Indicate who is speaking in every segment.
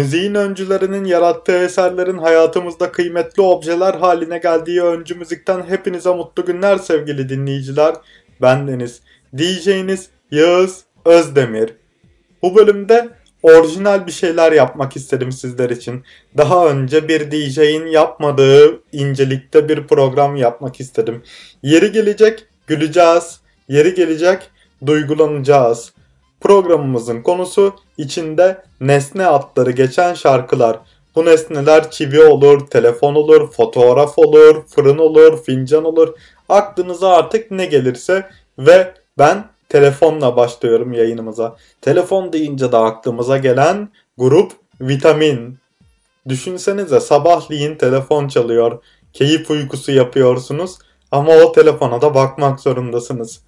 Speaker 1: Müziğin öncülerinin yarattığı eserlerin hayatımızda kıymetli objeler haline geldiği öncü müzikten hepinize mutlu günler sevgili dinleyiciler. Ben Deniz. DJ'niz Yağız Özdemir. Bu bölümde orijinal bir şeyler yapmak istedim sizler için. Daha önce bir DJ'in yapmadığı incelikte bir program yapmak istedim. Yeri gelecek güleceğiz. Yeri gelecek duygulanacağız. Programımızın konusu içinde nesne adları geçen şarkılar. Bu nesneler çivi olur, telefon olur, fotoğraf olur, fırın olur, fincan olur. Aklınıza artık ne gelirse ve ben telefonla başlıyorum yayınımıza. Telefon deyince de aklımıza gelen grup Vitamin. Düşünsenize sabahleyin telefon çalıyor. Keyif uykusu yapıyorsunuz ama o telefona da bakmak zorundasınız.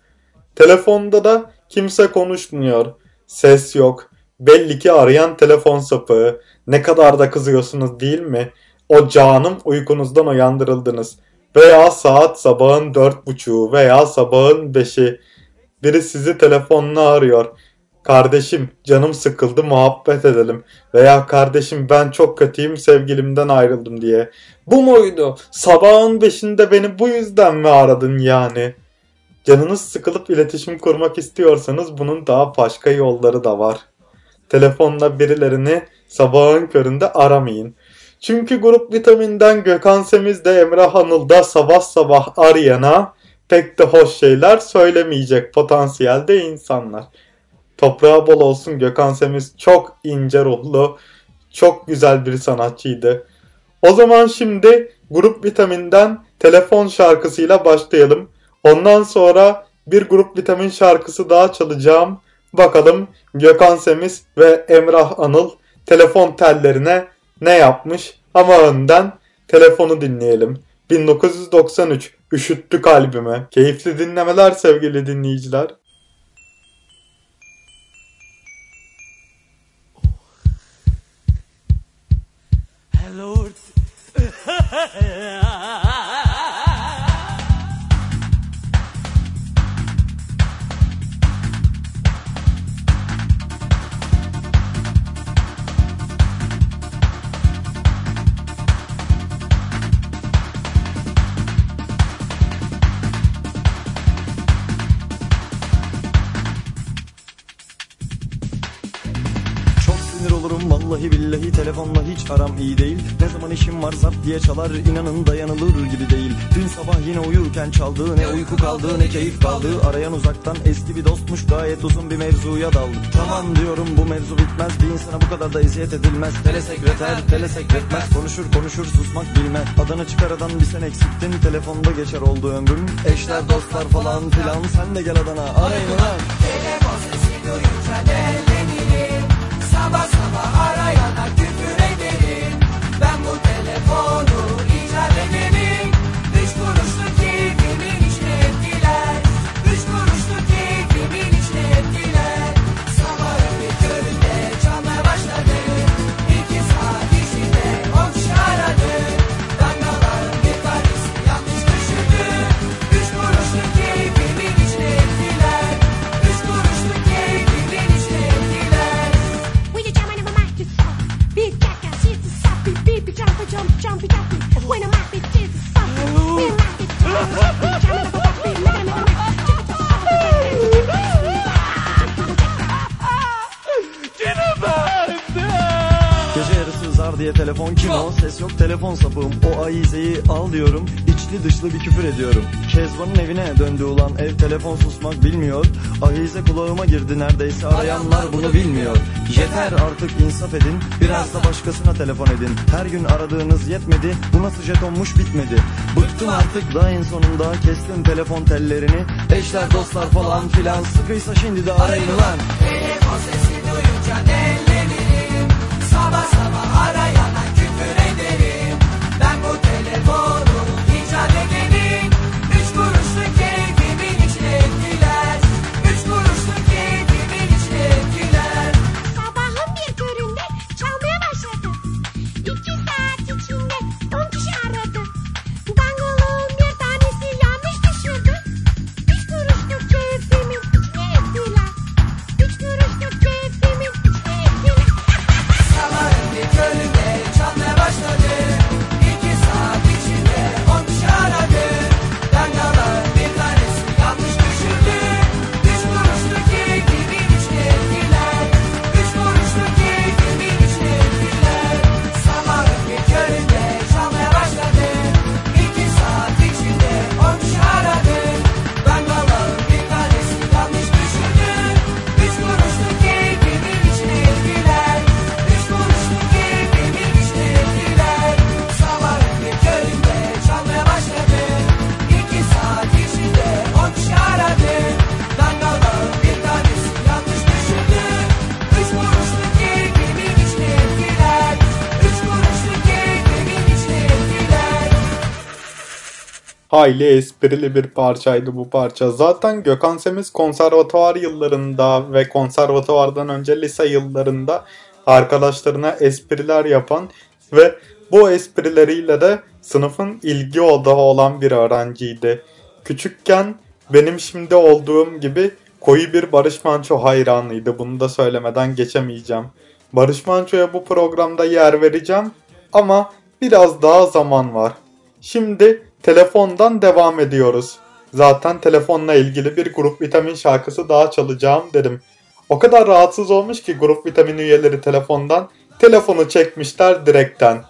Speaker 1: Telefonda da kimse konuşmuyor. Ses yok. Belli ki arayan telefon sapığı. Ne kadar da kızıyorsunuz değil mi? O canım uykunuzdan uyandırıldınız. Veya saat sabahın dört buçuğu veya sabahın beşi. Biri sizi telefonla arıyor. Kardeşim canım sıkıldı muhabbet edelim. Veya kardeşim ben çok kötüyüm sevgilimden ayrıldım diye. Bu muydu? Sabahın beşinde beni bu yüzden mi aradın yani? Canınız sıkılıp iletişim kurmak istiyorsanız bunun daha başka yolları da var. Telefonla birilerini sabahın köründe aramayın. Çünkü grup vitaminden Gökhan Semiz de Emrah Anıl da sabah sabah arayana pek de hoş şeyler söylemeyecek potansiyelde insanlar. Toprağı bol olsun Gökhan Semiz çok ince ruhlu, çok güzel bir sanatçıydı. O zaman şimdi Grup Vitamin'den telefon şarkısıyla başlayalım. Ondan sonra bir Grup Vitamin şarkısı daha çalacağım. Bakalım Gökhan Semiz ve Emrah Anıl telefon tellerine ne yapmış? Ama önden telefonu dinleyelim. 1993 üşüttü kalbime. Keyifli dinlemeler sevgili dinleyiciler.
Speaker 2: Hello.
Speaker 3: billahi telefonla hiç aram iyi değil. Ne zaman işim var zap diye çalar inanın dayanılır gibi değil. Dün sabah yine uyurken çaldı ne uyku kaldı ne keyif kaldı. Arayan uzaktan eski bir dostmuş gayet uzun bir mevzuya daldı Tamam diyorum bu mevzu bitmez. Bir insana bu kadar da eziyet edilmez. Telesekreter telesekretmez konuşur konuşur susmak bilmez. Adını çıkaradan bir sen eksiktin. Telefonda geçer oldu ömrüm. Eşler dostlar falan filan. Sen de gel Adana arayın ulan.
Speaker 2: Telefon sesi duyunca dellenirim Sabah arayana küfür ederim. Ben bu telefonu icat edelim
Speaker 3: diye telefon kim o? Ses yok telefon sapığım. O ayizeyi al diyorum. İçli dışlı bir küfür ediyorum. Kezban'ın evine döndü ulan ev telefon susmak bilmiyor. Ahize kulağıma girdi neredeyse arayanlar bunu bilmiyor. Yeter artık insaf edin. Biraz da başkasına telefon edin. Her gün aradığınız yetmedi. Bu nasıl jetonmuş bitmedi. Bıktım artık da en sonunda kestim telefon tellerini. Eşler dostlar falan filan sıkıysa şimdi de arayın ulan.
Speaker 2: Telefon sesi duyunca dellenirim
Speaker 1: Hayli esprili bir parçaydı bu parça. Zaten Gökhan Semiz konservatuvar yıllarında ve konservatuvardan önce lise yıllarında arkadaşlarına espriler yapan ve bu esprileriyle de sınıfın ilgi odağı olan bir öğrenciydi. Küçükken benim şimdi olduğum gibi koyu bir Barış Manço hayranıydı. Bunu da söylemeden geçemeyeceğim. Barış Manço'ya bu programda yer vereceğim ama biraz daha zaman var. Şimdi telefondan devam ediyoruz. Zaten telefonla ilgili bir grup vitamin şarkısı daha çalacağım dedim. O kadar rahatsız olmuş ki grup vitamin üyeleri telefondan telefonu çekmişler direkten.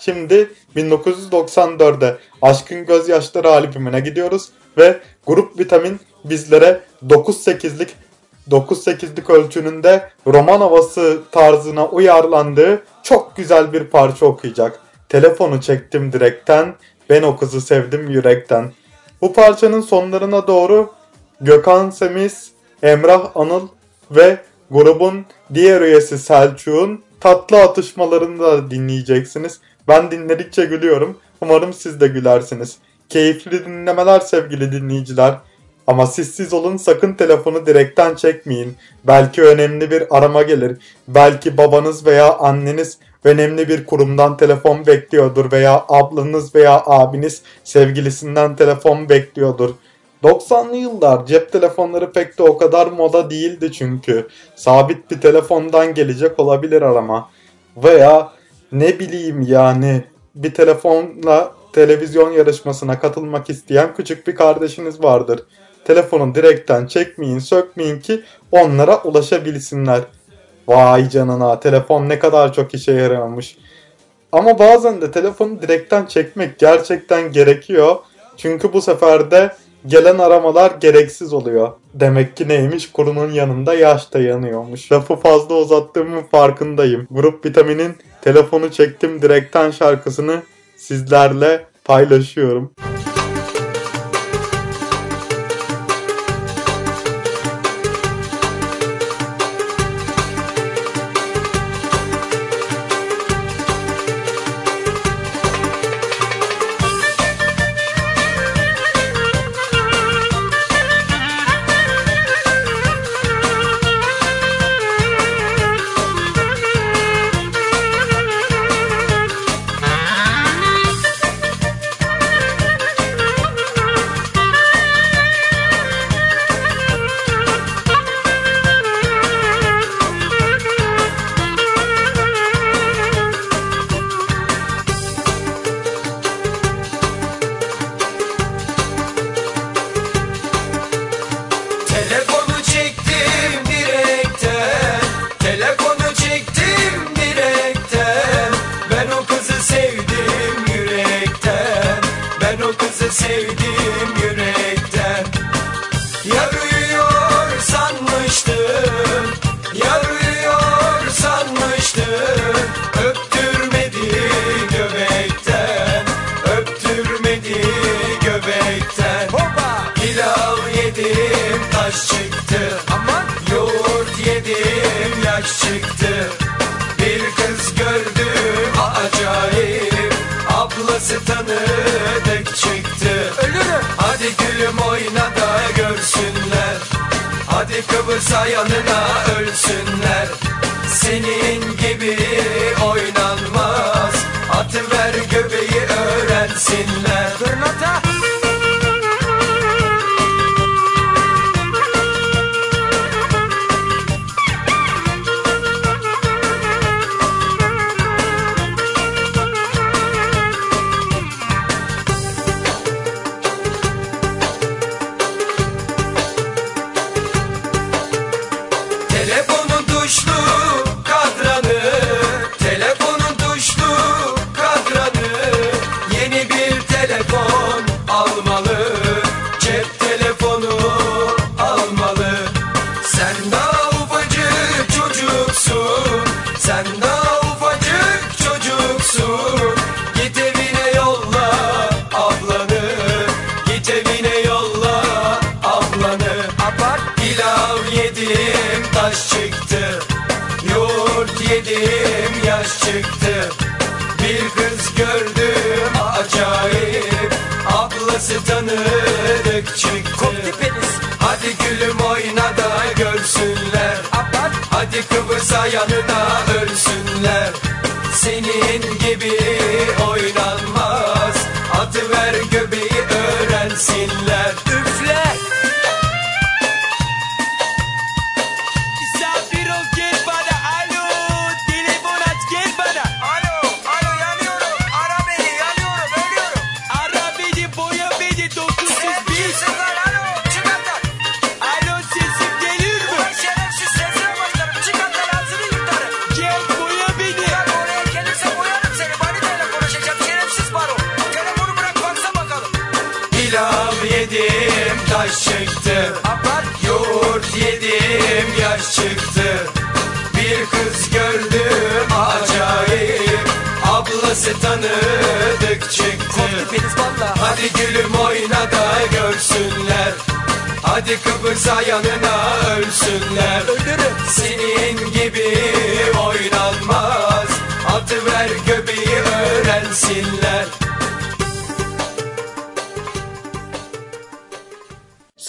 Speaker 1: Şimdi 1994'de Aşkın Gözyaşları albümüne gidiyoruz ve Grup Vitamin bizlere 9-8'lik 9-8'lik ölçününde roman havası tarzına uyarlandığı çok güzel bir parça okuyacak. Telefonu çektim direkten, ben o kızı sevdim yürekten. Bu parçanın sonlarına doğru Gökhan Semiz, Emrah Anıl ve grubun diğer üyesi Selçuk'un tatlı atışmalarını da dinleyeceksiniz. Ben dinledikçe gülüyorum. Umarım siz de gülersiniz. Keyifli dinlemeler sevgili dinleyiciler. Ama siz olun sakın telefonu direkten çekmeyin. Belki önemli bir arama gelir. Belki babanız veya anneniz önemli bir kurumdan telefon bekliyordur veya ablanız veya abiniz sevgilisinden telefon bekliyordur. 90'lı yıllar cep telefonları pek de o kadar moda değildi çünkü. Sabit bir telefondan gelecek olabilir arama. Veya ne bileyim yani bir telefonla televizyon yarışmasına katılmak isteyen küçük bir kardeşiniz vardır. Telefonu direkten çekmeyin, sökmeyin ki onlara ulaşabilsinler. Vay canına telefon ne kadar çok işe yarıyormuş. Ama bazen de telefonu direkten çekmek gerçekten gerekiyor. Çünkü bu sefer de gelen aramalar gereksiz oluyor. Demek ki neymiş kurunun yanında yaş da yanıyormuş. Lafı fazla uzattığımın farkındayım. Grup Vitamin'in telefonu çektim direkten şarkısını sizlerle paylaşıyorum.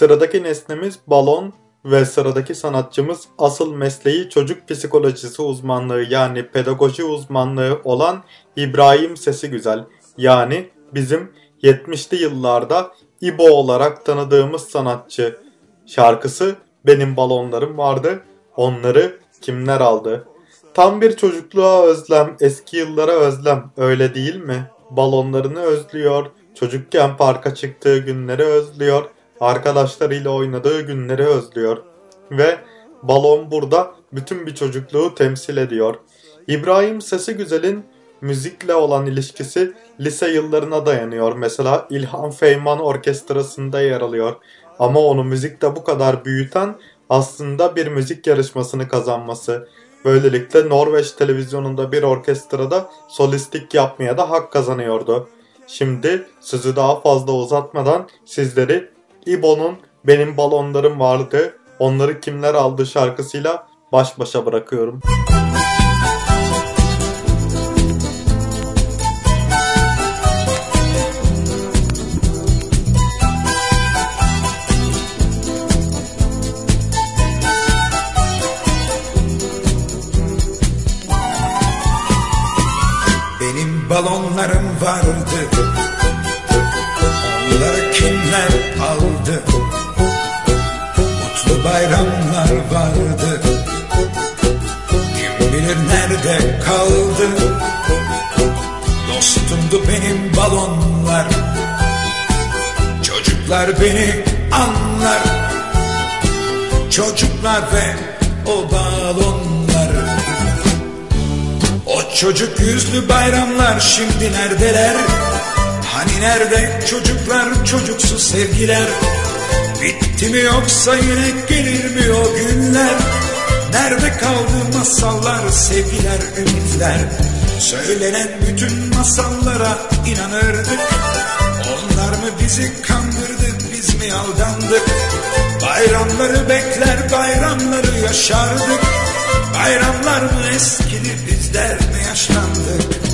Speaker 1: Sıradaki nesnemiz balon ve sıradaki sanatçımız asıl mesleği çocuk psikolojisi uzmanlığı yani pedagoji uzmanlığı olan İbrahim Sesi Güzel. Yani bizim 70'li yıllarda İbo olarak tanıdığımız sanatçı. Şarkısı Benim Balonlarım vardı. Onları kimler aldı? Tam bir çocukluğa özlem, eski yıllara özlem. Öyle değil mi? Balonlarını özlüyor. Çocukken parka çıktığı günleri özlüyor. Arkadaşlarıyla oynadığı günleri özlüyor. Ve balon burada bütün bir çocukluğu temsil ediyor. İbrahim Sesi Güzel'in müzikle olan ilişkisi lise yıllarına dayanıyor. Mesela İlhan Feyman Orkestrası'nda yer alıyor. Ama onu müzikte bu kadar büyüten aslında bir müzik yarışmasını kazanması. Böylelikle Norveç televizyonunda bir orkestrada solistlik yapmaya da hak kazanıyordu. Şimdi sözü daha fazla uzatmadan sizleri İbo'nun Benim Balonlarım Vardı, Onları Kimler Aldı şarkısıyla baş başa bırakıyorum.
Speaker 4: Benim balonlarım vardı Bayramlar vardı. Kim bilir nerede kaldı? Dostumdu benim balonlar. Çocuklar beni anlar. Çocuklar ve o balonlar. O çocuk yüzlü bayramlar şimdi neredeler? Hani nerede çocuklar çocuksu sevgiler? Bitti mi yoksa yine gelir mi o günler? Nerede kaldı masallar, sevgiler, ümitler? Söylenen bütün masallara inanırdık. Onlar mı bizi kandırdı, biz mi aldandık? Bayramları bekler, bayramları yaşardık. Bayramlar mı eskidi, bizler mi yaşlandık?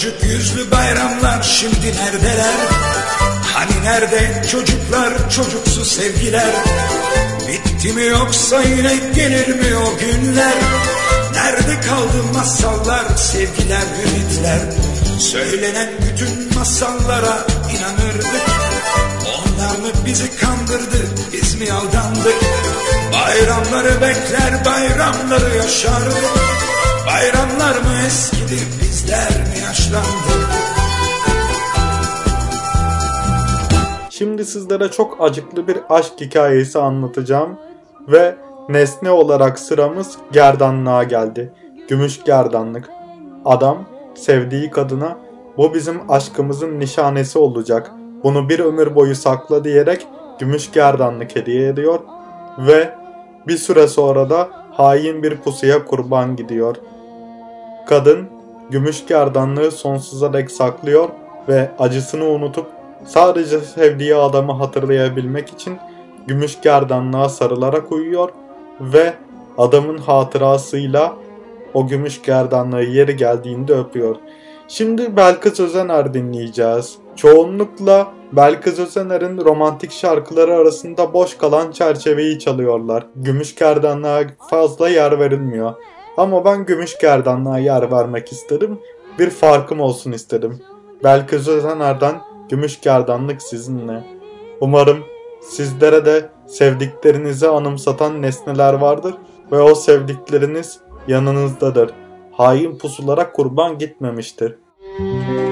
Speaker 4: Çocuk yüzlü bayramlar şimdi neredeler? Hani nerede çocuklar çocuksu sevgiler? Bitti mi yoksa yine gelir mi o günler? Nerede kaldı masallar, sevgiler, ümitler? Söylenen bütün masallara inanırdık. Onlar mı bizi kandırdı, biz mi aldandık? Bayramları bekler, bayramları yaşardık. Bayramlar mı eskidi, bizler yaşlandık?
Speaker 1: Şimdi sizlere çok acıklı bir aşk hikayesi anlatacağım ve nesne olarak sıramız gerdanlığa geldi. Gümüş gerdanlık. Adam sevdiği kadına bu bizim aşkımızın nişanesi olacak. Bunu bir ömür boyu sakla diyerek gümüş gerdanlık hediye ediyor ve bir süre sonra da hain bir pusuya kurban gidiyor. Kadın gümüş gerdanlığı sonsuza dek saklıyor ve acısını unutup sadece sevdiği adamı hatırlayabilmek için gümüş gerdanlığa sarılarak uyuyor ve adamın hatırasıyla o gümüş gerdanlığı yeri geldiğinde öpüyor. Şimdi Belkıs Özener dinleyeceğiz. Çoğunlukla Belkıs Özener'in romantik şarkıları arasında boş kalan çerçeveyi çalıyorlar. Gümüş Gerdanlığa fazla yer verilmiyor. Ama ben Gümüş Gerdanlığa yer vermek istedim. Bir farkım olsun istedim. Belkıs Özener'den Gümüş Gerdanlık sizinle. Umarım sizlere de sevdiklerinizi anımsatan nesneler vardır ve o sevdikleriniz yanınızdadır. Hain pusulara kurban gitmemiştir.
Speaker 5: Sevdiğimi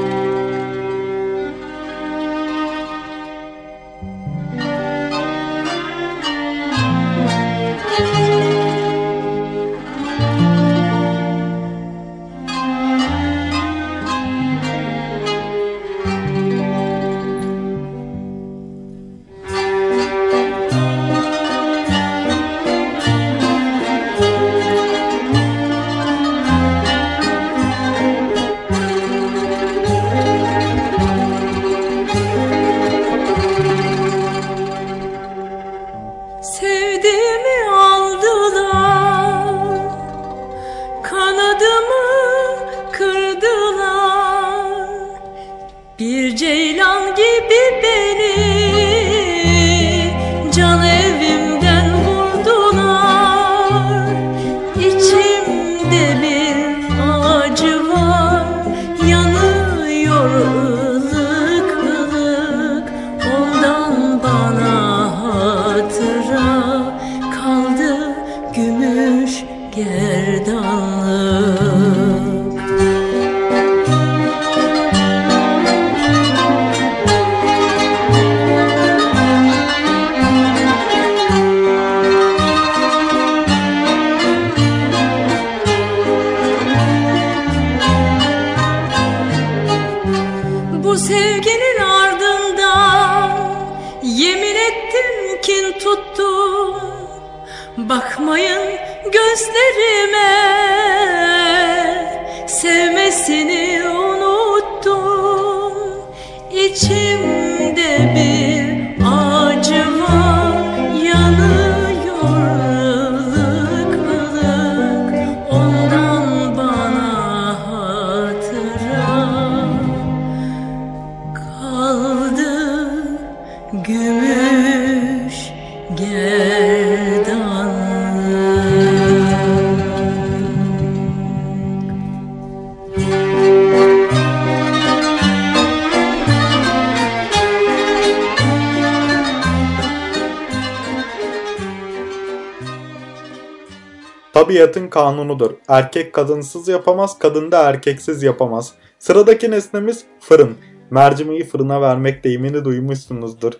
Speaker 1: Tabiatın kanunudur. Erkek kadınsız yapamaz, kadın da erkeksiz yapamaz. Sıradaki nesnemiz fırın. Mercimeği fırına vermek deyimini duymuşsunuzdur.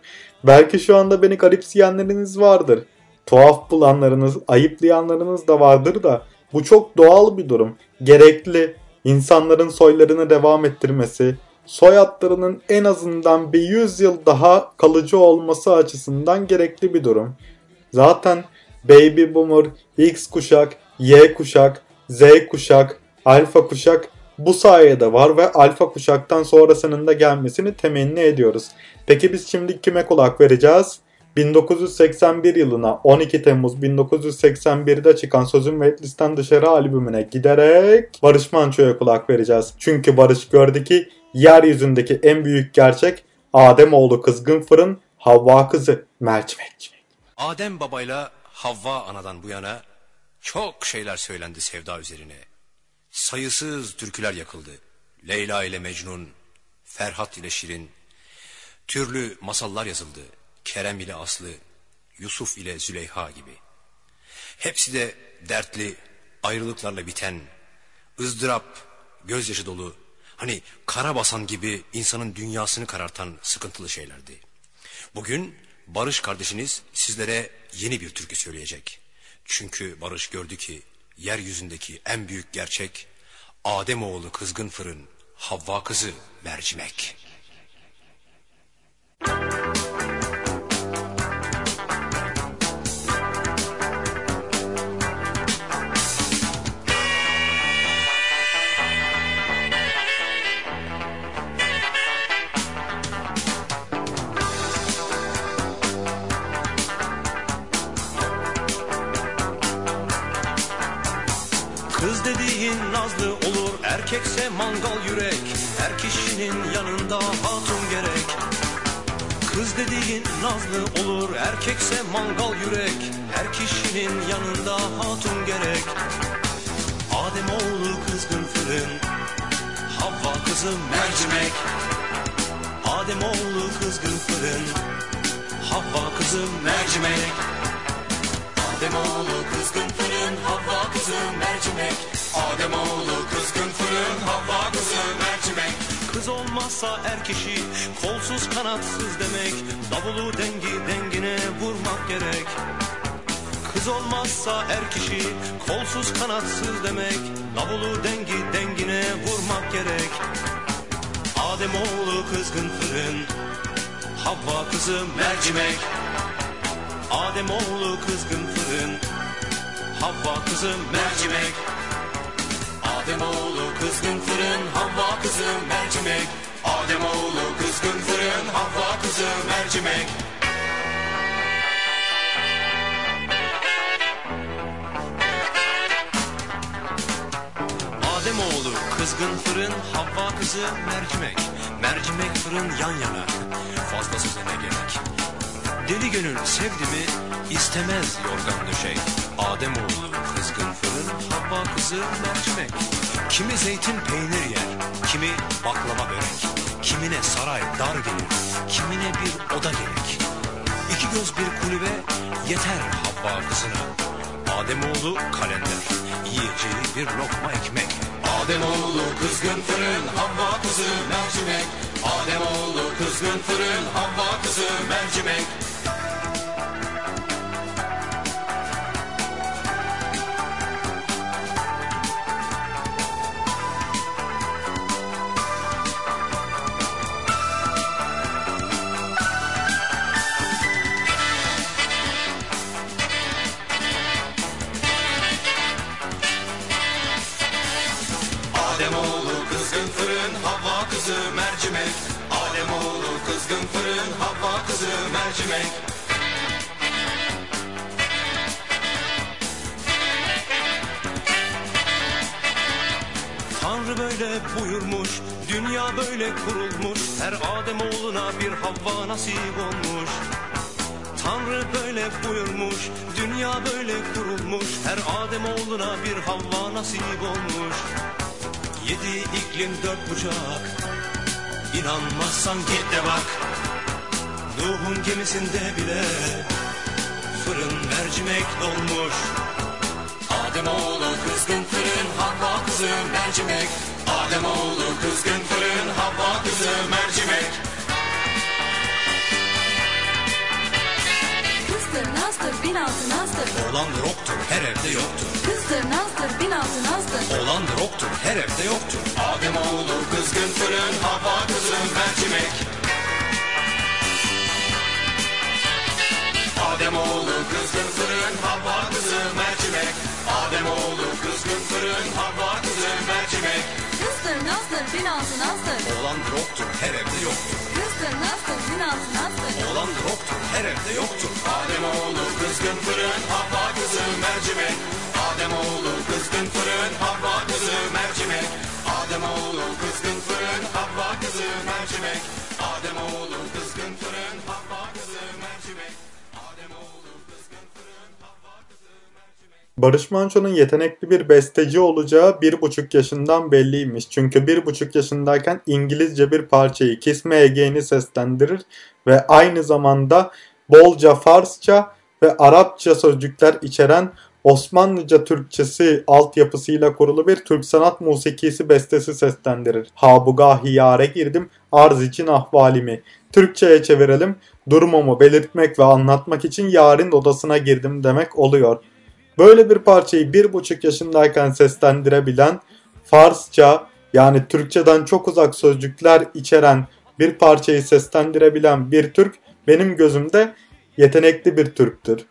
Speaker 1: Belki şu anda beni garipseyenleriniz vardır. Tuhaf bulanlarınız, ayıplayanlarınız da vardır da bu çok doğal bir durum. Gerekli. İnsanların soylarını devam ettirmesi, soyadlarının en azından bir 100 yıl daha kalıcı olması açısından gerekli bir durum. Zaten Baby Boomer, X kuşak, Y kuşak, Z kuşak, Alfa kuşak bu sayede var ve Alfa kuşaktan sonrasının da gelmesini temenni ediyoruz. Peki biz şimdi kime kulak vereceğiz? 1981 yılına 12 Temmuz 1981'de çıkan Sözün Meclisten Dışarı albümüne giderek Barış Manço'ya kulak vereceğiz. Çünkü Barış gördü ki yeryüzündeki en büyük gerçek Ademoğlu kızgın fırın, Havva kızı mercimek.
Speaker 6: Adem babayla Havva anadan bu yana çok şeyler söylendi sevda üzerine. Sayısız türküler yakıldı. Leyla ile Mecnun, Ferhat ile Şirin, türlü masallar yazıldı. Kerem ile Aslı, Yusuf ile Züleyha gibi. Hepsi de dertli, ayrılıklarla biten, ızdırap, gözyaşı dolu, hani kara basan gibi insanın dünyasını karartan sıkıntılı şeylerdi. Bugün Barış kardeşiniz sizlere yeni bir türkü söyleyecek. Çünkü Barış gördü ki yeryüzündeki en büyük gerçek Ademoğlu kızgın fırın, Havva kızı mercimek.
Speaker 7: Kız
Speaker 6: Erkekse mangal yürek. Her kişinin yanında hatun gerek. Kız dediğin nazlı olur Erkekse mangal yürek. Her kişinin yanında hatun gerek. Ademoğlu kızgın fırın Havva kızım mercimek. Ademoğlu kızgın fırın Havva kızım mercimek. Ademoğlu kızgın fırın Havva kızım mercimek. Ademoğlu kızgın fırın Havva kızım mercimek. Kız olmazsa er kişi kolsuz kanatsız demek. Davulu dengi dengine vurmak gerek. Kız olmazsa er kişi kolsuz kanatsız demek. Davulu dengi dengine vurmak gerek. Ademoğlu kızgın fırın Havva kızım mercimek. Ademoğlu kızgın fırın Havva kızım mercimek Ademoğlu kızgın fırın Havva kızım mercimek. Ademoğlu kızgın fırın Havva kızım mercimek. Ademoğlu kızgın fırın Havva kızı mercimek. Mercimek fırın yan yana Fazlası ne gerek Deli gönül sevdi mi istemez yorgan döşek. Ademoğlu kızgın fırın Havva kızı mercimek. Kimi zeytin peynir yer Kimi baklava börek. Kimine saray dar gelir Kimine bir oda gerek. İki göz bir kulübe yeter Havva kızına. Ademoğlu kalender Yiyeceği bir lokma ekmek. Ademoğlu kızgın fırın Havva kızı mercimek Ademoğlu kızgın fırın Havva kızı mercimek Kızı mercimek. Tanrı böyle buyurmuş, dünya böyle kurulmuş. Her Ademoğluna bir Havva nasip olmuş. Tanrı böyle buyurmuş, dünya böyle kurulmuş. Her Ademoğluna bir Havva nasip olmuş. Yedi iklim dört bucak İnanmazsan git de bak Nuh'un gemisinde bile Fırın mercimek dolmuş. Ademoğlu kızgın fırın Havva kızı mercimek. Ademoğlu kızgın fırın Havva kızı mercimek.
Speaker 8: Kızdır nazdır bin altı nazdır.
Speaker 6: Olan roktur her evde yoktur.
Speaker 8: Kızdır nazdır bin altı nazdır.
Speaker 6: Olan roktur her evde yoktur. Ademoğlu kızgın fırın Havva kızı mercimek Ademoğlu kızgın fırın Havva kızı mercimek. Ademoğlu kızgın fırın Havva kızı mercimek.
Speaker 8: Kızdır nazdır bin altı nazdır.
Speaker 6: Olan roktur her evde yoktur.
Speaker 8: Kızdır nazdır bin altı nazdır.
Speaker 6: Olan roktur her evde yoktur. Ademoğlu kızgın fırın Havva kızı mercimek. Ademoğlu kızgın fırın Havva kızı mercimek. Ademoğlu kızgın fırın Havva kızı mercimek. Ademoğlu
Speaker 1: Barış Manço'nun yetenekli bir besteci olacağı bir buçuk yaşından belliymiş. Çünkü bir buçuk yaşındayken İngilizce bir parçayı Kiss Me Again'i seslendirir ve aynı zamanda bolca Farsça ve Arapça sözcükler içeren Osmanlıca Türkçesi altyapısıyla kurulu bir Türk sanat musikisi bestesi seslendirir. Habugahi yare girdim, arz için ahvalimi. Türkçe'ye çevirelim, durumumu belirtmek ve anlatmak için yarın odasına girdim demek oluyor. Böyle bir parçayı bir buçuk yaşındayken seslendirebilen Farsça yani Türkçeden çok uzak sözcükler içeren bir parçayı seslendirebilen bir Türk benim gözümde yetenekli bir Türktür.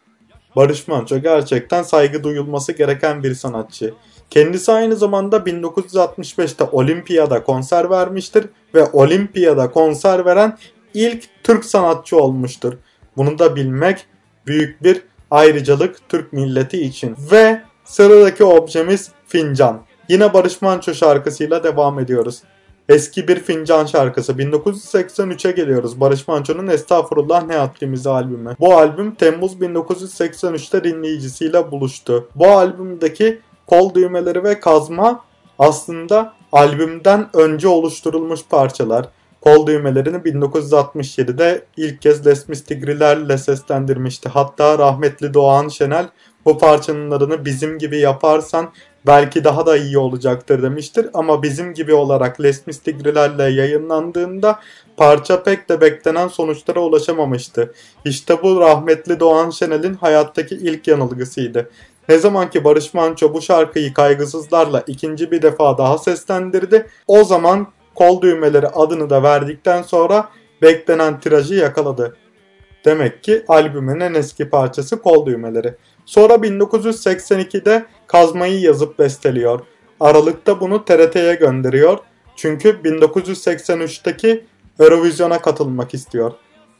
Speaker 1: Barış Manço gerçekten saygı duyulması gereken bir sanatçı. Kendisi aynı zamanda 1965'te Olimpiyada konser vermiştir ve Olimpiyada konser veren ilk Türk sanatçı olmuştur. Bunu da bilmek büyük bir ayrıcalık Türk milleti için. Ve sıradaki objemiz fincan. Yine Barış Manço şarkısıyla devam ediyoruz. Eski bir fincan şarkısı 1983'e geliyoruz. Barış Manço'nun Estağfurullah Ne Haddimize albümü. Bu albüm Temmuz 1983'te dinleyicisiyle buluştu. Bu albümdeki kol düğmeleri ve kazma aslında albümden önce oluşturulmuş parçalar. Kol düğmelerini 1967'de ilk kez Les Mistigrilerle seslendirmişti. Hatta rahmetli Doğan Şenel bu parçalarını bizim gibi yaparsan belki daha da iyi olacaktır demiştir. Ama bizim gibi olarak Les Mistigrilerle yayınlandığında parça pek de beklenen sonuçlara ulaşamamıştı. İşte bu rahmetli Doğan Şenel'in hayattaki ilk yanılgısıydı. Ne zaman ki Barış Manço bu şarkıyı kaygısızlarla ikinci bir defa daha seslendirdi, o zaman kol düğmeleri adını da verdikten sonra beklenen tirajı yakaladı. Demek ki albümün en eski parçası kol düğmeleri. Sonra 1982'de kazmayı yazıp besteliyor. Aralıkta bunu TRT'ye gönderiyor. Çünkü 1983'teki Eurovision'a katılmak istiyor.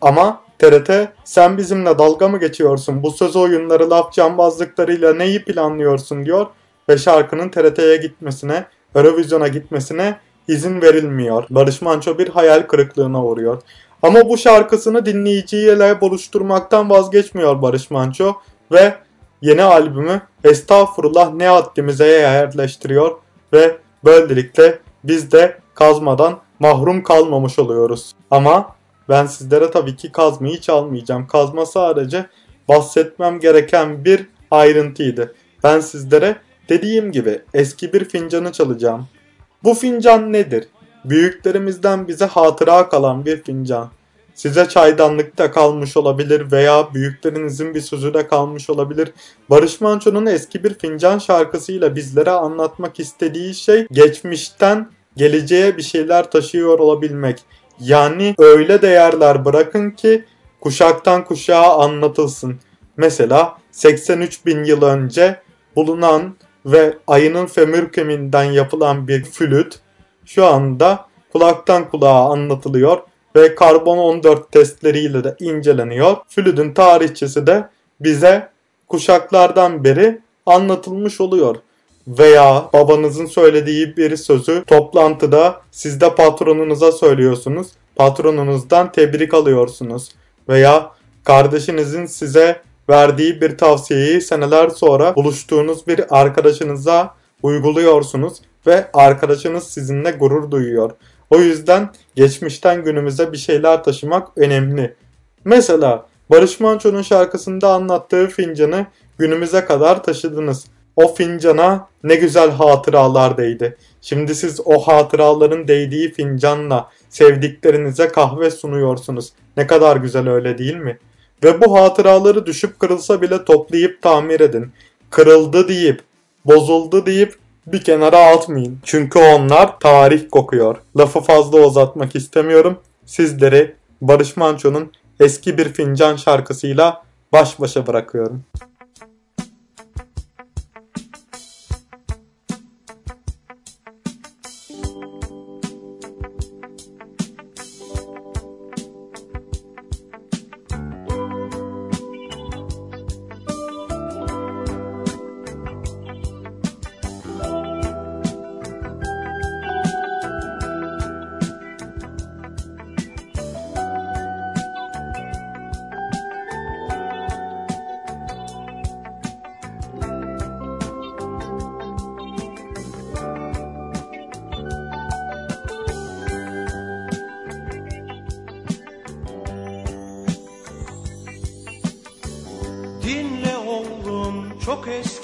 Speaker 1: Ama TRT sen bizimle dalga mı geçiyorsun? Bu söz oyunları laf cambazlıklarıyla neyi planlıyorsun diyor ve şarkının TRT'ye gitmesine, Eurovision'a gitmesine izin verilmiyor. Barış Manço bir hayal kırıklığına uğruyor. Ama bu şarkısını dinleyiciyle buluşturmaktan vazgeçmiyor Barış Manço ve yeni albümü Estağfurullah ne haddimize yerleştiriyor ve böylelikle biz de kazmadan mahrum kalmamış oluyoruz. Ama ben sizlere tabii ki kazmayı çalmayacağım. Kazma sadece bahsetmem gereken bir ayrıntıydı. Ben sizlere dediğim gibi eski bir fincanı çalacağım. Bu fincan nedir? Büyüklerimizden bize hatıra kalan bir fincan. Size çaydanlıkta kalmış olabilir veya büyüklerinizin bir sözü de kalmış olabilir. Barış Manço'nun eski bir fincan şarkısıyla bizlere anlatmak istediği şey geçmişten geleceğe bir şeyler taşıyor olabilmek. Yani öyle değerler bırakın ki kuşaktan kuşağa anlatılsın. Mesela 83 bin yıl önce bulunan ve ayının femur kemiğinden yapılan bir flüt şu anda kulaktan kulağa anlatılıyor ve karbon 14 testleriyle de inceleniyor. Flütün tarihçesi de bize kuşaklardan beri anlatılmış oluyor. Veya babanızın söylediği bir sözü toplantıda siz de patronunuza söylüyorsunuz. Patronunuzdan tebrik alıyorsunuz. Veya kardeşinizin size verdiği bir tavsiyeyi seneler sonra buluştuğunuz bir arkadaşınıza uyguluyorsunuz ve arkadaşınız sizinle gurur duyuyor. O yüzden geçmişten günümüze bir şeyler taşımak önemli. Mesela Barış Manço'nun şarkısında anlattığı fincanı günümüze kadar taşıdınız. O fincana ne güzel hatıralar değdi. Şimdi siz o hatıraların değdiği fincanla sevdiklerinize kahve sunuyorsunuz. Ne kadar güzel öyle değil mi? Ve bu hatıraları düşüp kırılsa bile toplayıp tamir edin. Kırıldı deyip, bozuldu deyip bir kenara atmayın. Çünkü onlar tarih kokuyor. Lafı fazla uzatmak istemiyorum. Sizleri Barış Manço'nun eski bir fincan şarkısıyla baş başa bırakıyorum.
Speaker 6: Christmas.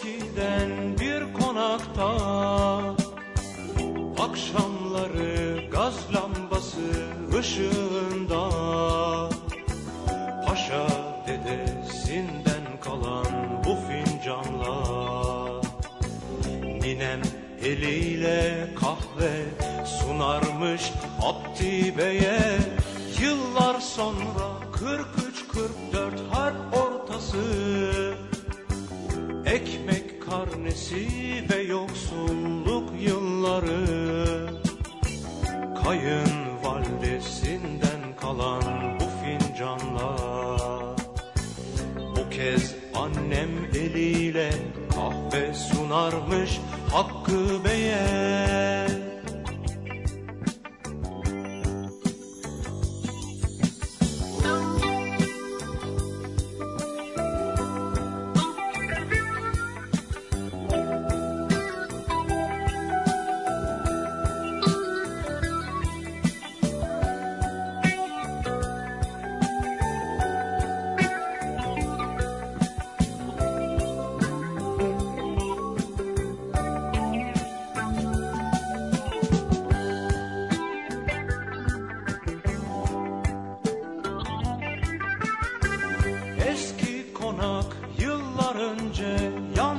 Speaker 6: Önce yandı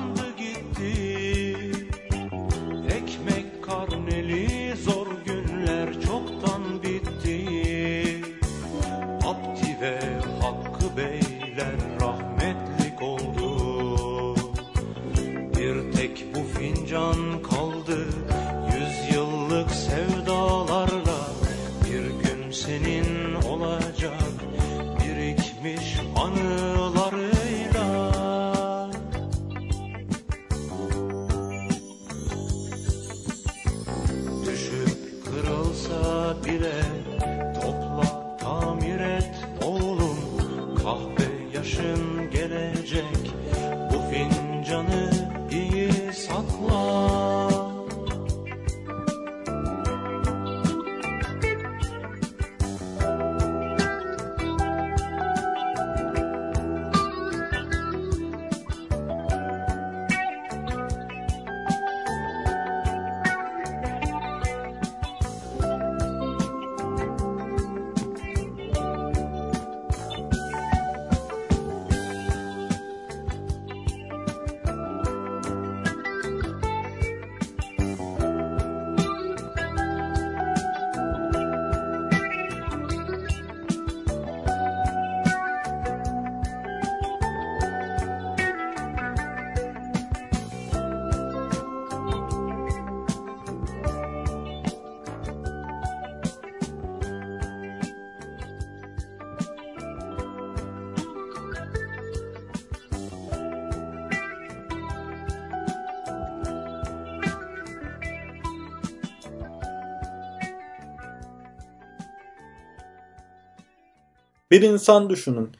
Speaker 6: Bir
Speaker 1: insan düşünün.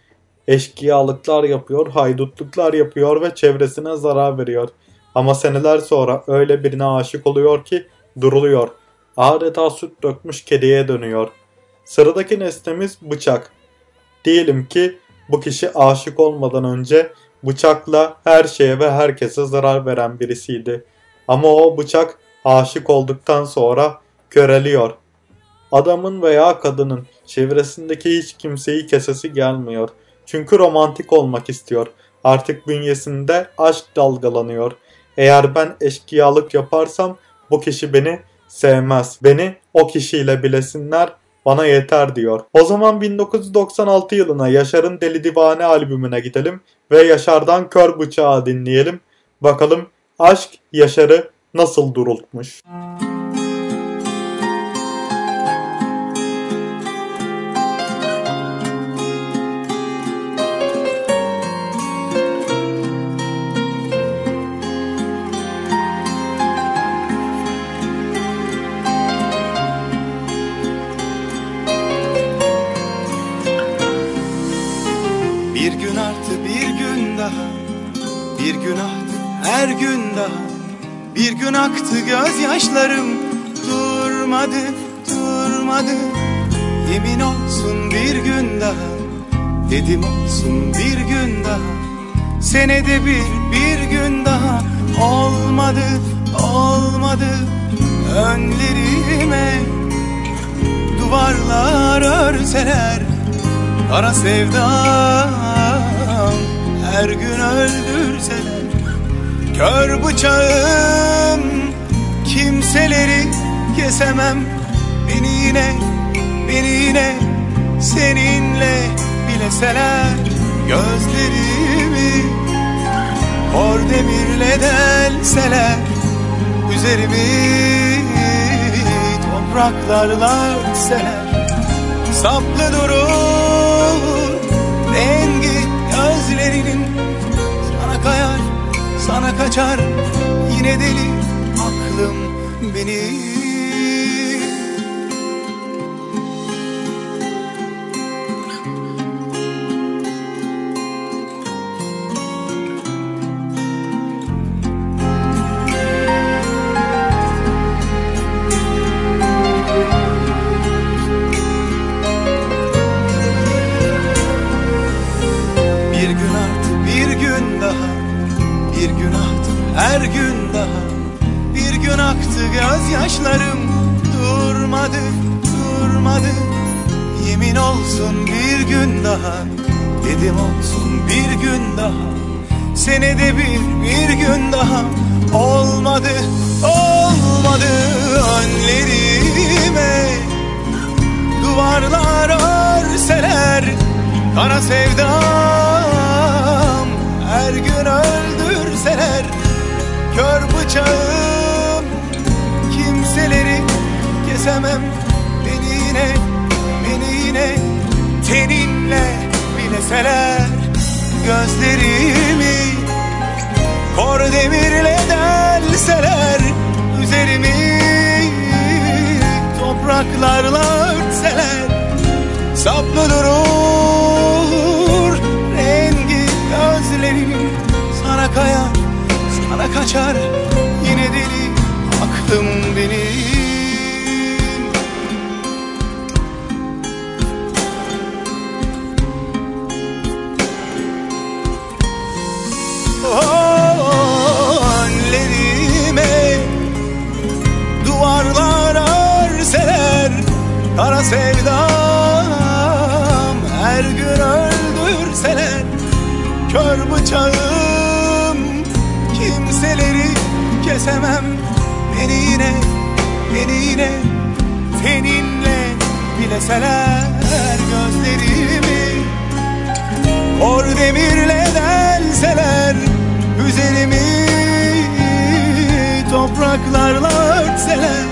Speaker 1: Eşkıyalıklar yapıyor, haydutluklar yapıyor ve çevresine zarar veriyor. Ama seneler sonra öyle birine aşık oluyor ki duruluyor. Adeta süt dökmüş kediye dönüyor. Sıradaki nesnemiz bıçak. Diyelim ki bu kişi aşık olmadan önce bıçakla her şeye ve herkese zarar veren birisiydi. Ama o bıçak aşık olduktan sonra köreliyor. Adamın veya kadının çevresindeki hiç kimseyi kesesi gelmiyor. Çünkü romantik olmak istiyor. Artık bünyesinde aşk dalgalanıyor. Eğer ben eşkıyalık yaparsam bu kişi beni sevmez. Beni o kişiyle bilesinler bana yeter diyor. O zaman 1996 yılına Yaşar'ın Deli Divane albümüne gidelim ve Yaşar'dan Kör Bıçağı dinleyelim. Bakalım aşk Yaşar'ı nasıl durultmuş.
Speaker 9: Bir Bir gün aktı her gün daha. Bir gün aktı gözyaşlarım. Durmadı durmadı. Yemin olsun bir gün daha. Dedim olsun bir gün daha. Senede bir bir gün daha. Olmadı olmadı. Önlerime Duvarlar örseler. Kara sevdam her gün öldürseler. Kör bıçağım kimseleri kesemem. Beni yine, beni yine seninle bileseler. Gözlerimi mor demirle delseler. Üzerimi topraklarla örtseler. Saplı durur rengi gözlerinin Sana kayar, sana kaçar. Yine deli aklım benim. Her gün daha Bir gün aktı gözyaşlarım. Durmadı durmadı. Yemin olsun bir gün daha. Dedim olsun bir gün daha. Senede bir bir gün daha. Olmadı olmadı önlerime. Duvarlar örseler Kara sevdam. Her gün öldürseler Kör bıçağım Kimseleri kesemem. Beni yine Beni yine Teninle bileseler. Gözlerimi Kor demirle delseler. Üzerimi Topraklarla örtseler. Saplı durur Rengi gözlerimin Sana kayar Sana kaçar Yine deli Aklım benim. Önlerime Duvarlar örseler Kara sevdam Her gün öldürseler Kör bıçağım kesemem Beni yine Beni yine Seninle bileseler Gözlerimi. Kor demirle delseler Üzerimi. Topraklarla örtseler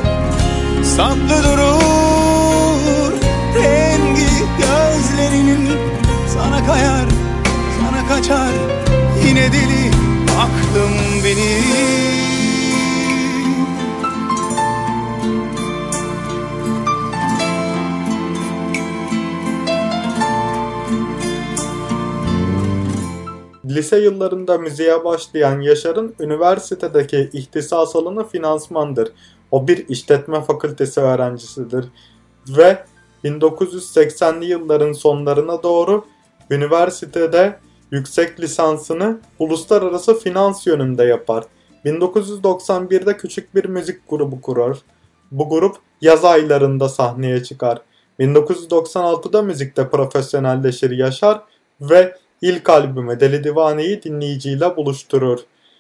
Speaker 9: Saplı durur. Rengi gözlerinin Sana kayar, sana kaçar. Yine deli aklım benim
Speaker 1: Lise yıllarında müziğe başlayan Yaşar'ın üniversitedeki ihtisas alanı finansmandır. O bir işletme fakültesi öğrencisidir ve 1980'li yılların sonlarına doğru üniversitede yüksek lisansını uluslararası finans yönünde yapar. 1991'de küçük bir müzik grubu kurur. Bu grup yaz aylarında sahneye çıkar. 1996'da müzikte profesyonelleşir Yaşar ve ilk albümü Deli Divane'yi dinleyiciyle buluşturur.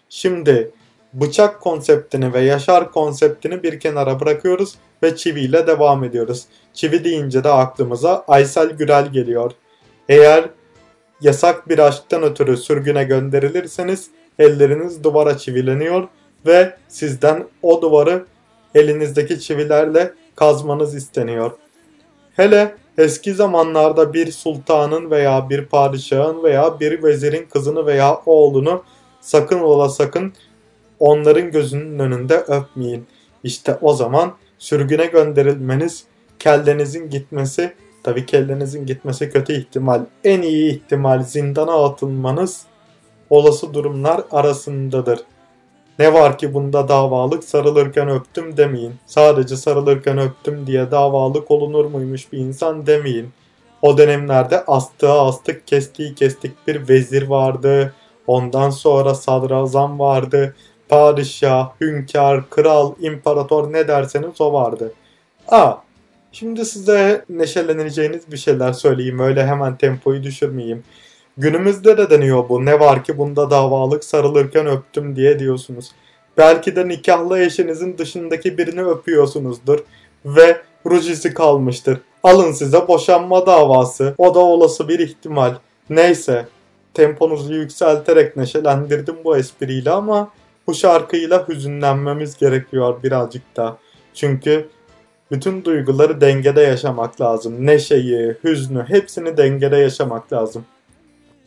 Speaker 1: Şimdi bıçak konseptini ve Yaşar konseptini bir kenara bırakıyoruz ve Çivi ile devam ediyoruz. Çivi deyince de aklımıza Aysel Gürel geliyor. Eğer yasak bir aşktan ötürü sürgüne gönderilirseniz elleriniz duvara çivileniyor ve sizden o duvarı elinizdeki çivilerle kazmanız isteniyor. Hele eski zamanlarda bir sultanın veya bir padişahın veya bir vezirin kızını veya oğlunu sakın ola sakın onların gözünün önünde öpmeyin. İşte o zaman sürgüne gönderilmeniz, kellenizin gitmesi, tabii kellenizin gitmesi kötü ihtimal, en iyi ihtimal zindana atılmanız olası durumlar arasındadır. Ne var ki bunda davalık sarılırken öptüm demeyin. Sadece sarılırken öptüm diye davalık olunur muymuş bir insan demeyin. O dönemlerde astığı astık kestiği kestik bir vezir vardı. Ondan sonra sadrazam vardı. Padişah, hünkâr, kral, imparator ne derseniz o vardı. Aa, şimdi size neşeleneceğiniz bir şeyler söyleyeyim. Öyle hemen tempoyu düşürmeyeyim. Günümüzde de deniyor bu. Ne var ki bunda davalık sarılırken öptüm diye diyorsunuz. Belki de nikahlı eşinizin dışındaki birini öpüyorsunuzdur ve ruj izi kalmıştır. Alın size boşanma davası. O da olası bir ihtimal. Neyse. Temponuzu yükselterek neşelendirdim bu espriyle ama bu şarkıyla hüzünlenmemiz gerekiyor birazcık da. Çünkü bütün duyguları dengede yaşamak lazım. Neşeyi, hüznü hepsini dengede yaşamak lazım.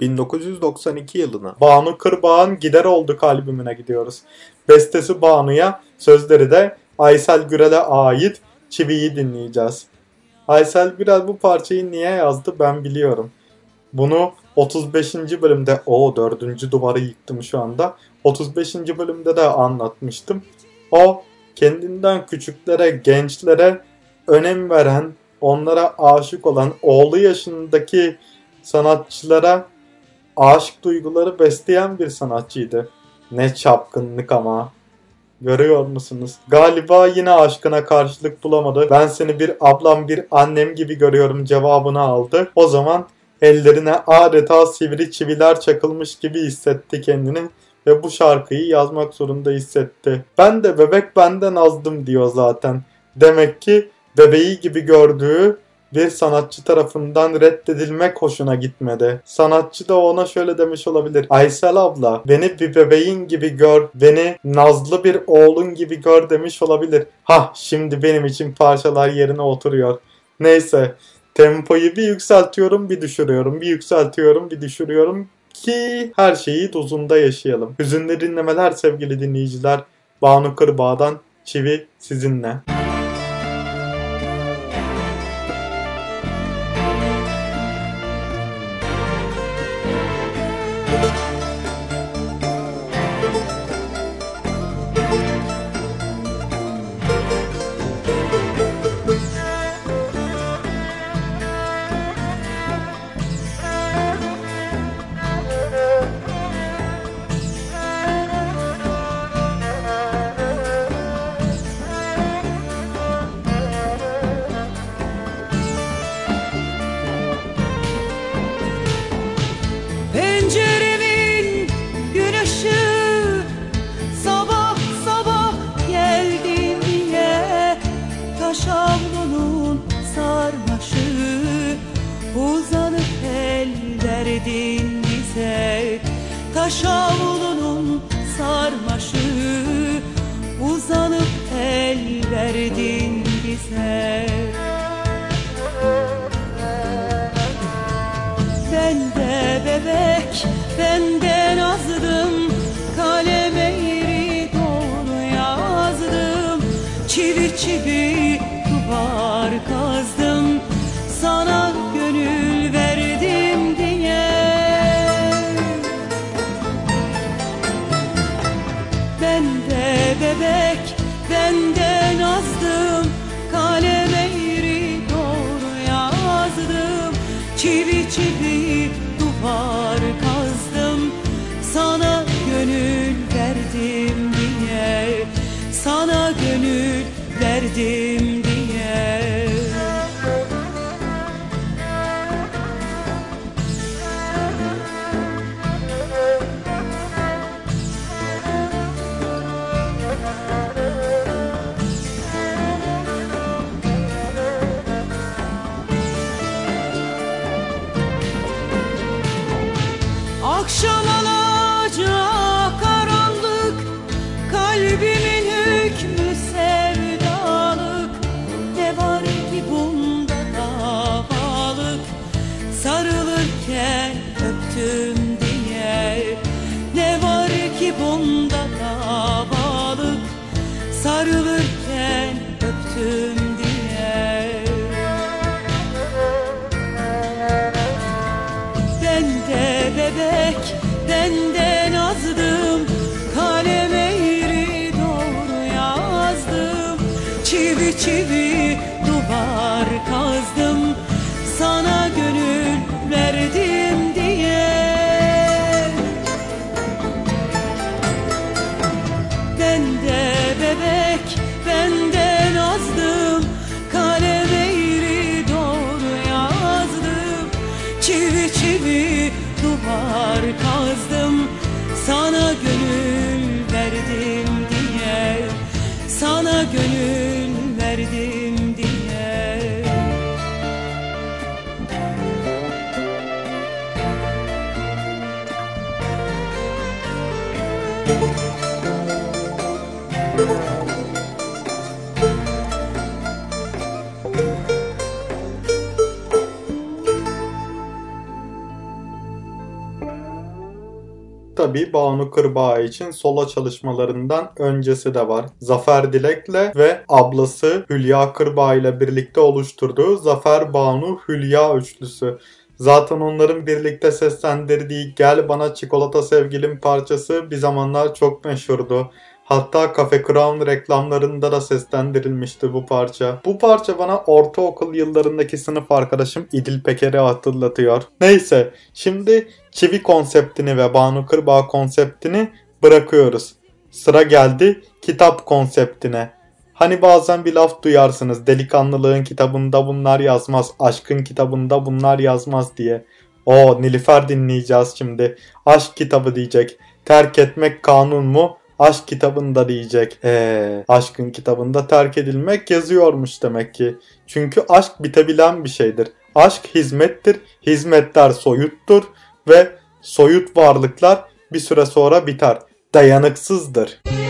Speaker 1: 1992 yılına Banu Kırbağ'ın Gider Olduk albümüne gidiyoruz. Bestesi Banu'ya, sözleri de Aysel Gürel'e ait Çivi'yi dinleyeceğiz. Aysel Gürel bu parçayı niye yazdı ben biliyorum. Bunu 35. bölümde, o 4. duvarı yıktım şu anda. 35. bölümde de anlatmıştım. O kendinden küçüklere, gençlere önem veren, onlara aşık olan, oğlu yaşındaki sanatçılara aşk duyguları besleyen bir sanatçıydı.
Speaker 5: Ne çapkınlık ama. Görüyor musunuz? Galiba yine aşkına karşılık bulamadı. Ben seni bir ablam bir annem gibi görüyorum cevabını aldı. O zaman ellerine adeta sivri çiviler çakılmış gibi hissetti kendini ve bu şarkıyı yazmak zorunda hissetti. Ben de bebek benden azdım diyor zaten. Demek ki bebeği gibi gördüğü bir sanatçı tarafından reddedilmek hoşuna gitmedi. Sanatçı da ona şöyle demiş olabilir. Aysel abla beni bir bebeğin gibi gör, beni nazlı bir oğlun gibi gör demiş olabilir. Ha şimdi benim için parçalar yerine oturuyor. Neyse tempoyu bir yükseltiyorum bir düşürüyorum bir yükseltiyorum bir düşürüyorum ki her şeyi dozunda yaşayalım. Hüzünlü dinlemeler sevgili dinleyiciler. Banu Kırbağ'dan Çivi sizinle. Tabii Banu Kırbağ için solo çalışmalarından öncesi de var. Zafer Dilek'le ve ablası Hülya Kırbağ ile birlikte oluşturduğu Zafer Banu Hülya üçlüsü. Zaten onların birlikte seslendirdiği Gel Bana Çikolata Sevgilim parçası bir zamanlar çok meşhurdu. Hatta Cafe Crown reklamlarında da seslendirilmişti bu parça. Bu parça bana ortaokul yıllarındaki sınıf arkadaşım İdil Peker'i hatırlatıyor. Neyse şimdi çivi konseptini ve Banu Kırbağ konseptini
Speaker 1: bırakıyoruz. Sıra geldi kitap konseptine. Hani bazen bir laf duyarsınız delikanlılığın kitabında bunlar yazmaz, aşkın kitabında bunlar yazmaz diye. O Nilüfer dinleyeceğiz şimdi. Aşk kitabı diyecek. Terk etmek kanun mu? Aşk kitabında diyecek. Eee aşkın kitabında terk edilmek yazıyormuş demek ki. Çünkü aşk bitebilen bir şeydir. Aşk hizmettir. Hizmetler soyuttur ve soyut varlıklar bir süre sonra biter. Dayanıksızdır.
Speaker 10: Ne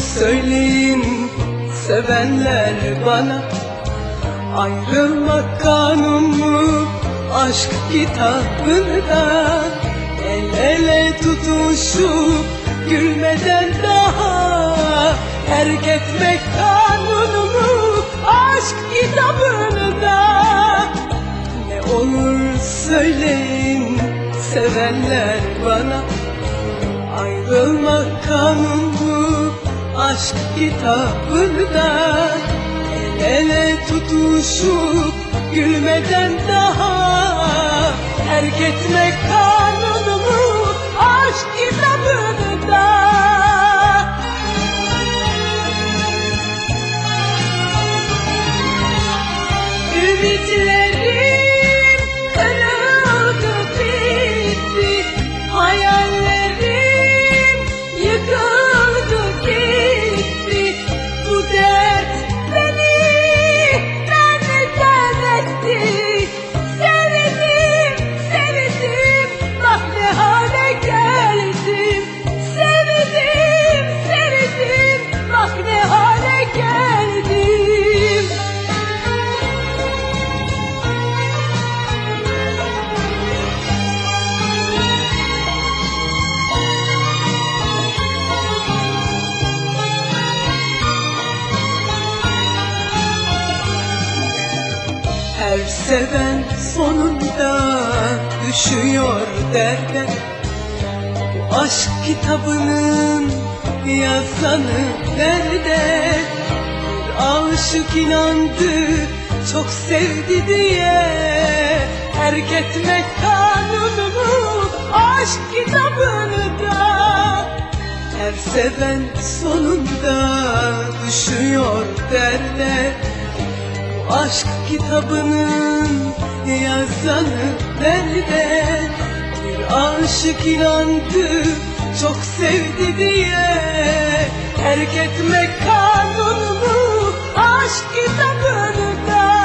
Speaker 10: söyleyin sevenler bana. Ayrılmak kanun mu aşk kitabında. El ele tutuşup gülmeden daha. Terk etmek kanun mu aşk kitabında. Ne olur söyleyin sevenler bana. Ayrılmak kanunu aşk kitabında El ele tutuşup gülmeden daha Terk etmek kanunu aşk kitabında. Ümitlerim derde Bu aşk kitabının yazanı nerede? Bir aşık inandı çok sevdi diye. Terk etmek kanununu aşk kitabını da. Her seven sonunda düşüyor derde bu aşk kitabının yazanı nerede? Aşık inandı çok sevdi diye. Terk etmek kanununu aşk kitabını da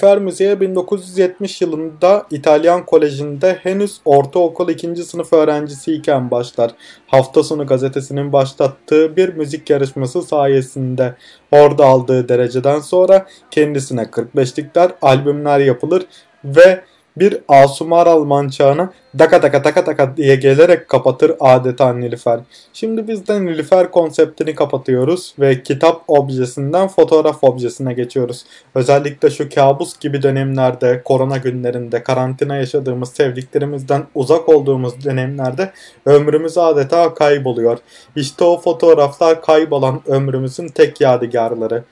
Speaker 1: Nilüfer müziğe 1970 yılında İtalyan Koleji'nde henüz ortaokul 2. sınıf öğrencisiyken başlar. Hafta sonu gazetesinin başlattığı bir müzik yarışması sayesinde orada aldığı dereceden sonra kendisine 45'likler albümler yapılır ve bir Asumar Alman çağına daka daka daka daka diye gelerek kapatır adeta Nilüfer. Şimdi biz de Nilüfer konseptini kapatıyoruz ve kitap objesinden fotoğraf objesine geçiyoruz. Özellikle şu kabus gibi dönemlerde, korona günlerinde, karantina yaşadığımız sevdiklerimizden uzak olduğumuz dönemlerde ömrümüz adeta kayboluyor. İşte o fotoğraflar kaybolan ömrümüzün tek yadigarları.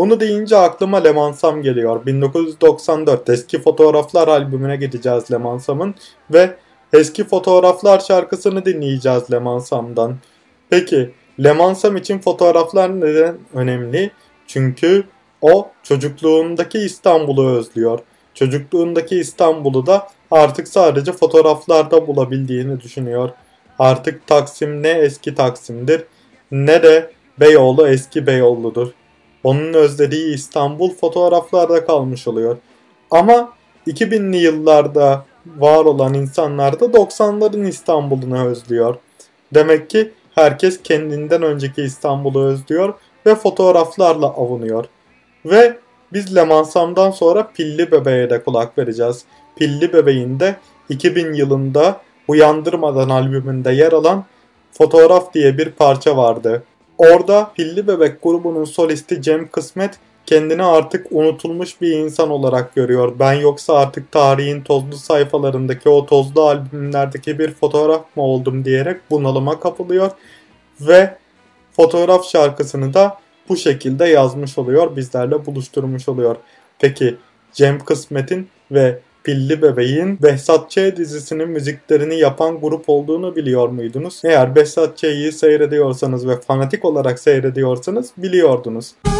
Speaker 1: Bunu deyince aklıma Lemansam geliyor. 1994 eski fotoğraflar albümüne gideceğiz Lemansam'ın ve eski fotoğraflar şarkısını dinleyeceğiz Lemansam'dan. Peki Lemansam için fotoğraflar neden önemli? Çünkü O çocukluğundaki İstanbul'u özlüyor. Çocukluğundaki İstanbul'u da artık sadece fotoğraflarda bulabildiğini düşünüyor. Artık Taksim ne eski Taksim'dir ne de Beyoğlu eski Beyoğlu'dur. Onun özlediği İstanbul fotoğraflarda kalmış oluyor. Ama 2000'li yıllarda var olan insanlar da 90'ların İstanbul'unu özlüyor. Demek ki herkes kendinden önceki İstanbul'u özlüyor ve fotoğraflarla avunuyor. Ve biz Lemansam'dan sonra Pilli Bebeğe de kulak vereceğiz. Pilli Bebeğin de 2000 yılında Uyandırmadan albümünde yer alan Fotoğraf diye bir parça vardı. Orada Pilli Bebek grubunun solisti Cem Kısmet kendini artık unutulmuş bir insan olarak görüyor. Ben yoksa artık tarihin tozlu sayfalarındaki o tozlu albümlerdeki bir fotoğraf mı oldum diyerek bunalıma kapılıyor ve fotoğraf şarkısını da bu şekilde yazmış oluyor, bizlerle buluşturmuş oluyor. Peki Cem Kısmet'in ve Pilli Bebeğin Behzat Ç. dizisinin müziklerini yapan grup olduğunu biliyor muydunuz? Eğer Behzat Ç'yi seyrediyorsanız ve fanatik olarak seyrediyorsanız biliyordunuz.
Speaker 5: Bir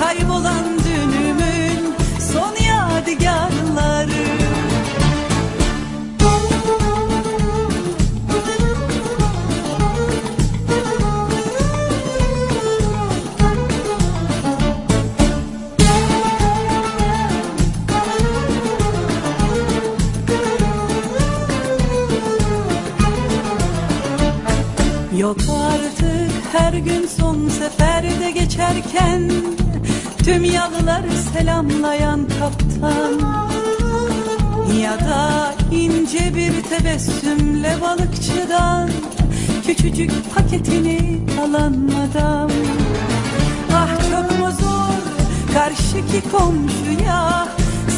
Speaker 5: Kaybolan Yok artık her gün son seferde geçerken Tüm yalıları selamlayan kaptan. Ya da ince bir tebessümle balıkçıdan Küçücük paketini alan adam. Ah çok mu zor karşıki komşuya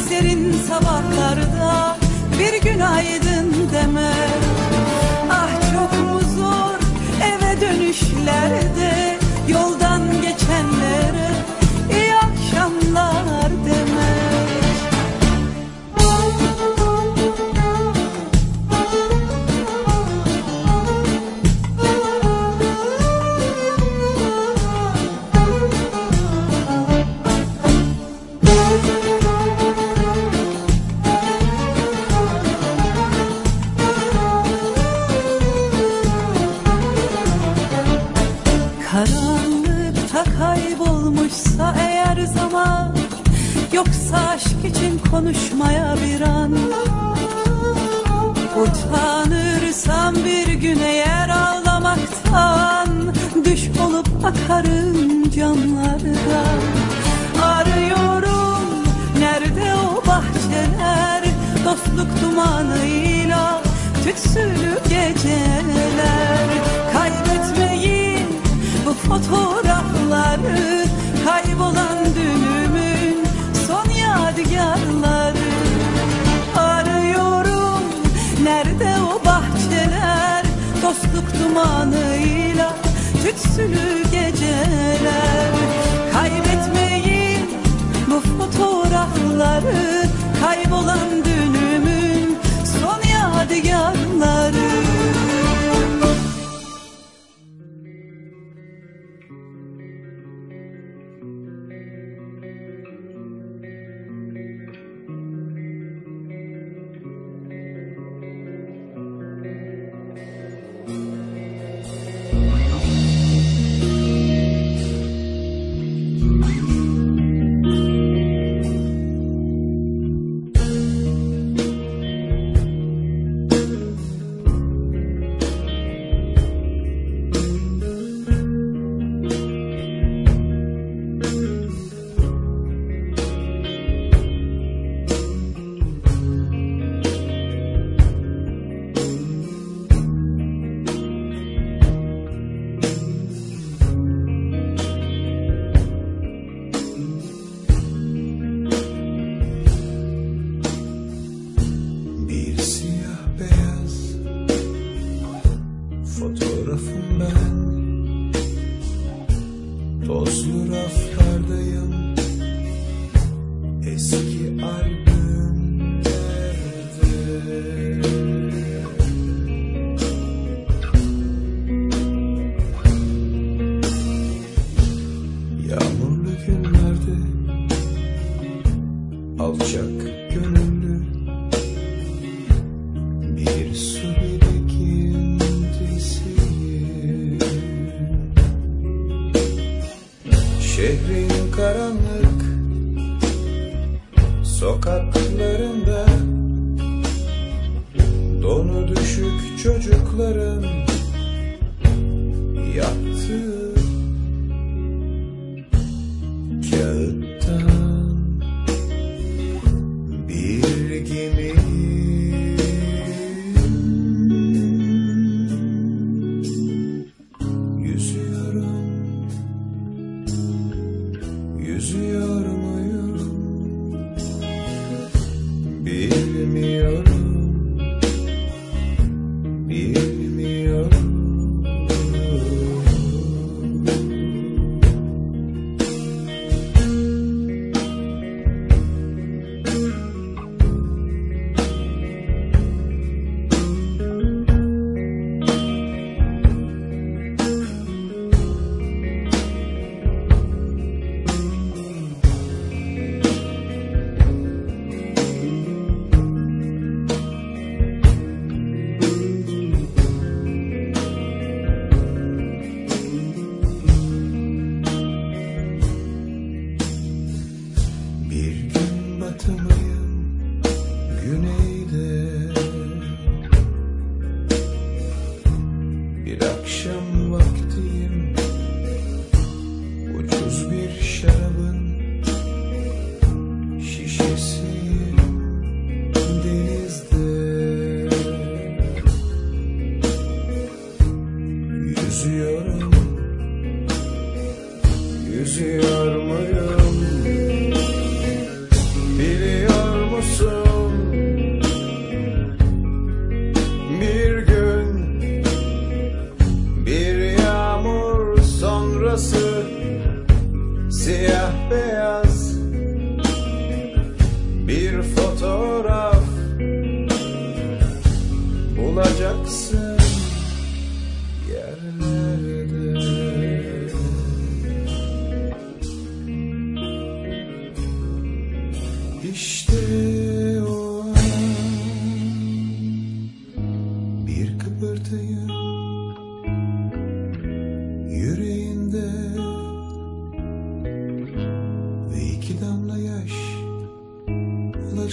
Speaker 5: Serin sabahlarda bir günaydın demek eve konuşmaya bir an. Utanırsam bir gün eğer ağlamaktan Düş olup akarım camlardan Arıyorum nerede o bahçeler? Dostluk dumanıyla tütsülü geceler. Kaybetmeyin bu fotoğrafları Kaybolan Arıyorum. Nerede o bahçeler? Dostluk dumanıyla tütsülü geceler. Kaybetmeyin bu fotoğrafları. Kaybolan dünümün son yadigarları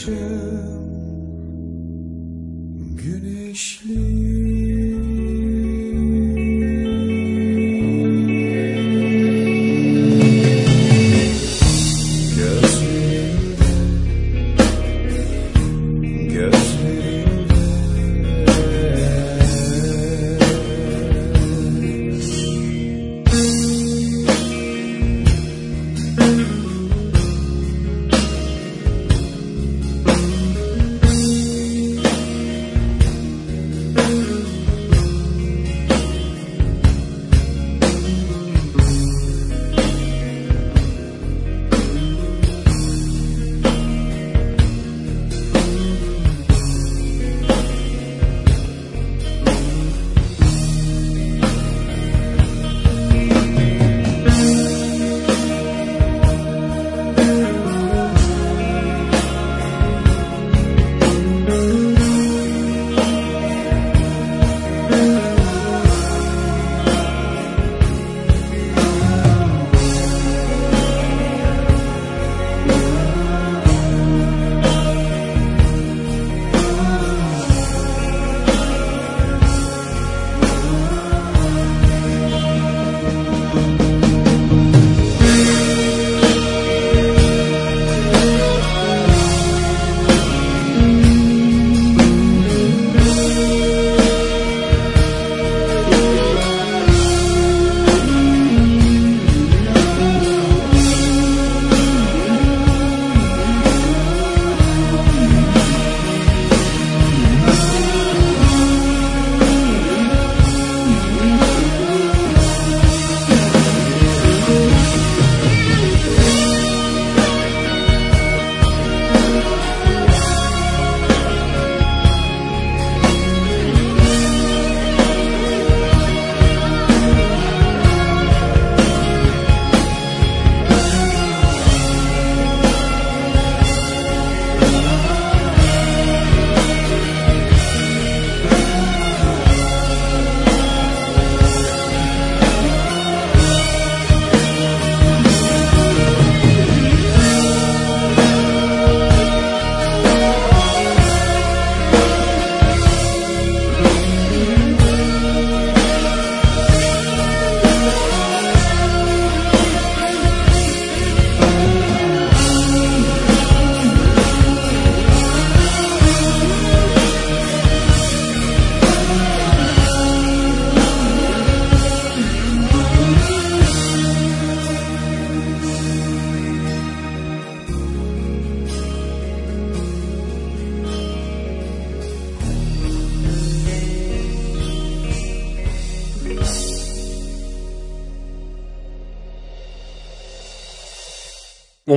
Speaker 9: 着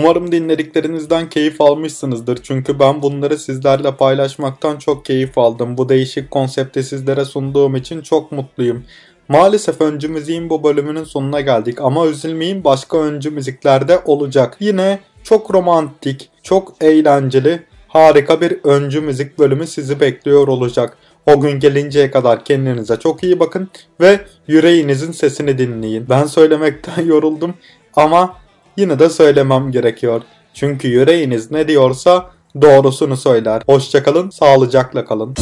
Speaker 1: Umarım dinlediklerinizden keyif almışsınızdır. Çünkü ben bunları sizlerle paylaşmaktan çok keyif aldım. Bu değişik konsepti sizlere sunduğum için çok mutluyum. Maalesef öncü müziğin bu bölümünün sonuna geldik ama üzülmeyin başka öncü müziklerde olacak. Yine çok romantik, çok eğlenceli, harika bir öncü müzik bölümü sizi bekliyor olacak. O gün gelinceye kadar kendinize çok iyi bakın ve yüreğinizin sesini dinleyin. Ben söylemekten yoruldum ama yine de söylemem gerekiyor. Çünkü yüreğiniz ne diyorsa doğrusunu söyler. Hoşçakalın, sağlıcakla kalın.